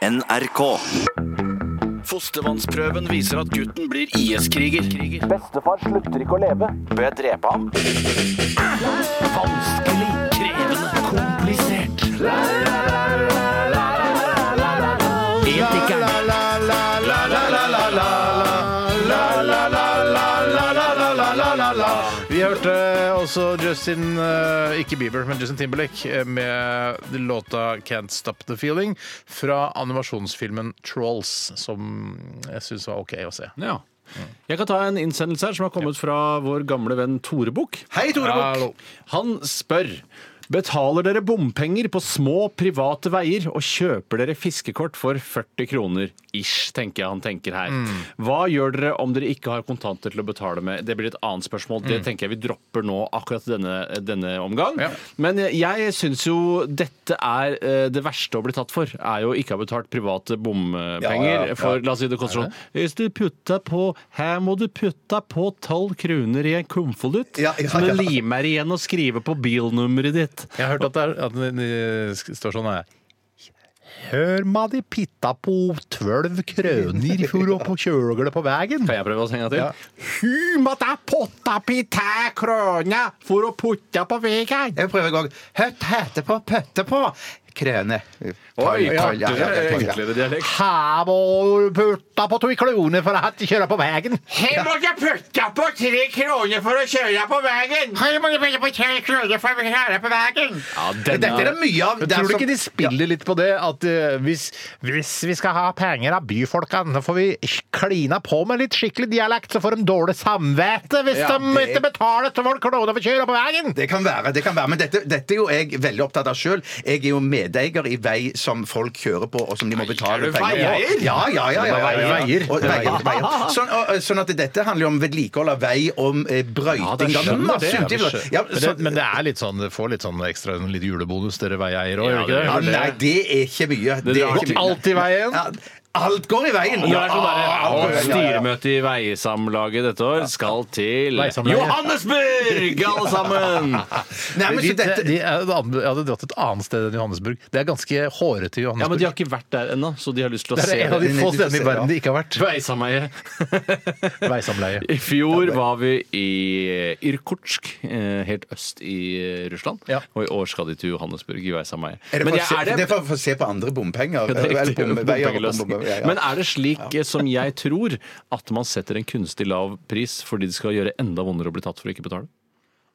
NRK. Fostervannsprøven viser at gutten blir IS-kriger. Bestefar slutter ikke å leve. Bør jeg drepe ham? Vanskelig, også Justin eh, ikke Bieber, men Justin Timberlake eh, med låta 'Can't Stop The Feeling' fra animasjonsfilmen Trolls, som jeg syns var OK å se. Ja. Jeg kan ta en innsendelse her som har kommet fra vår gamle venn Tore Bukk. Hei, Tore Bukk! Han spør Betaler dere bompenger på små private veier og kjøper dere fiskekort for 40 kroner ish, tenker jeg han tenker her. Hva gjør dere om dere ikke har kontanter til å betale med? Det blir et annet spørsmål. Det tenker jeg vi dropper nå akkurat denne, denne omgang. Ja. Men jeg syns jo dette er eh, det verste å bli tatt for. Er jo ikke å ha betalt private bompenger. Ja, ja. For la oss si det koster sånn Hvis du putter på Her må du putte på 12 kroner i en konvolutt. Som du limer igjen og skriver på bilnummeret ditt. Jeg har hørt at det, er, at det, det står sånn her. Hør meg de pitta på 12 krøner for å på kjøle på veien. Kan jeg prøve å henge til? Ja. Hu måtte potta pitta krøna for å putte på veien. Jeg prøver en gang. Høtt hete på, pøtte på. Krøne. Oi, Ja, ja, ja, ja, ja, ja. enklere dialekt. Her må du putte på to kroner for å kjøre på veien. Her må du putte på tre kroner for å kjøre på veien. Her må du putte på tre kroner for å kjøre på veien. Ja, Dette er det mye av. Tror du som- ikke de spiller litt på det? At uh, hvis, hvis vi skal ha penger av byfolkene, så får vi klina på med litt skikkelig dialekt, så får de dårlig samvittighet hvis Ja, de det- ikke betaler 12 kroner for å kjøre på veien. Det kan være, det kan være. Men dette, dette er jo jeg veldig opptatt av sjøl. Jeg er jo medeier i vei som folk kjører på, og som de må betale er penger på. Ja, ja, ja. ja, ja, ja. Veier. Og, veier, veier. Sånn, og, sånn at dette handler jo om vedlikehold av vei, om eh, brøyting. Ja, masse det. utgifter. Ja, Men det, men det er litt sånn, det får litt sånn ekstra en litt julebonus, dere veieiere òg, Ja, gjør det ikke det? nei, det er ikke mye. Det er ikke mye. alltid veien. Ja, alt går i veien. Det er sånn der. Ja, ja, ja. Styremøtet i Veisamlaget dette år skal til Johannesburg, alle sammen! Nei, men De, så dette, de, er jeg hadde dratt et annet sted enn Johannesburg. Det er ganske hårete Johannesburg Ja, men Johannesburg. De har ikke vært der ennå, så de har lyst til å det se er en av de det. få de- de- stedene i verden de ikke har vært. Veisameie. Veisamleie. I fjor var vi i Irkutsk, eh, helt øst i Russland. Ja. Og i år skal de til Johannesburg i Veisameie. er det, Men for, jeg- å se, er det- det er for, for å se på andre bompenger? Ja, det er Eller riktig. bom- veier og Bompengeløsning. Ja, ja. Men er det slik eh, som jeg tror, at man setter en kunstig lav pris fordi det skal gjøre enda vondere å bli tatt for å ikke betale?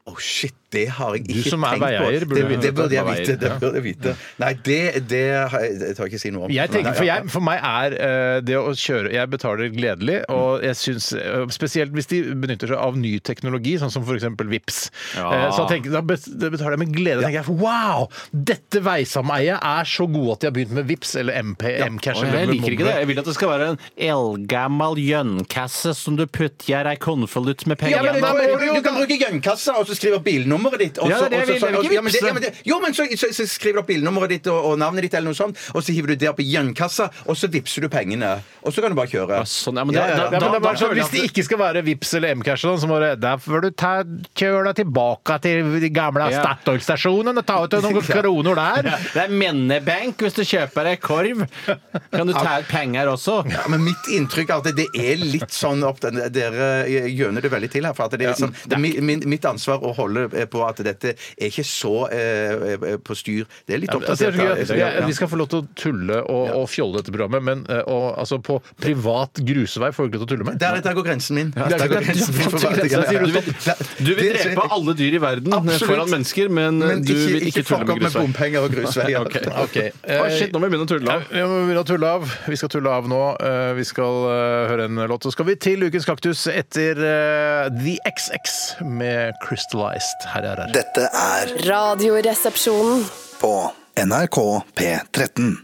Å, shit, det har jeg Du ikke som er tenkt på. veieier, burde det, vite det burde jeg vite. Det burde jeg vite. Nei, det, det, har jeg, det tør jeg ikke si noe om. Jeg tenker, for, jeg, for meg er eh, det å kjøre Jeg betaler gledelig, og jeg syns eh, Spesielt hvis de benytter seg av ny teknologi, sånn som f.eks. Vips. Ja. Eh, så tenker, da det betaler jeg med glede. Da tenker jeg wow! Dette veisameiet er så gode at de har begynt med Vips eller MP, Mcash. Og jeg liker ikke det. Jeg vil at det skal være en eldgammel gjønkasse som du putter ei konvolutt med penger Ja, men du, du du kan bruke gønnkassa og så skrive skriver bilnummeret ditt. Og Ja, så, det er det og så- jeg vil. Jeg vil ikke ja, men det- vipse. ja, men det- Jo, men så, så, så skriver du opp bilnummeret ditt og, og navnet ditt, eller noe sånt, og så hiver du det opp i gønnkassa, og så vippser du pengene. Og så kan du bare kjøre. Ja, sånn, ja, men det- Ja, ja, da- ja. Ja, men det er bare sånn, hvis det ikke skal være Vips eller Mcash, og sånn, så må det, får du ta, kjøre deg tilbake til de gamle Ja. Statoil-stasjonen og ta ut noen kroner der. Det er Mennebank hvis du kjøper deg korv. Kan du ta ut penger også? Ja, men mitt inntrykk er at det er litt sånn opp den, Dere gjøner det veldig til her. For at det er, liksom, det er mi- min, mitt ansvar å holde på at dette er ikke så eh, eh, på styr. Det er litt Altså, jeg da. jeg- vi skal få lov til å tulle og, og fjolle dette programmet, men eh, og, altså, på privat grusvei får du ikke til å tulle med. Der, der går grensen min. der- Der går grensen min for hva- der- der- sier du vil, du vil drepe alle dyr i verden Absolutt. foran mennesker, men, Men du ikke, vil ikke ikke tulle fuck med opp med bompenger og grusveier. okay. okay. Å, shit, nå må vi begynne å tulle Ja, vi må begynne å tulle av. Vi skal tulle av nå. Eh, Vi skal eh, høre en låt. Så skal vi til Ukens kaktus etter eh, The XX med Crystallized. Her er her. Dette er Radioresepsjonen. på NRK P13.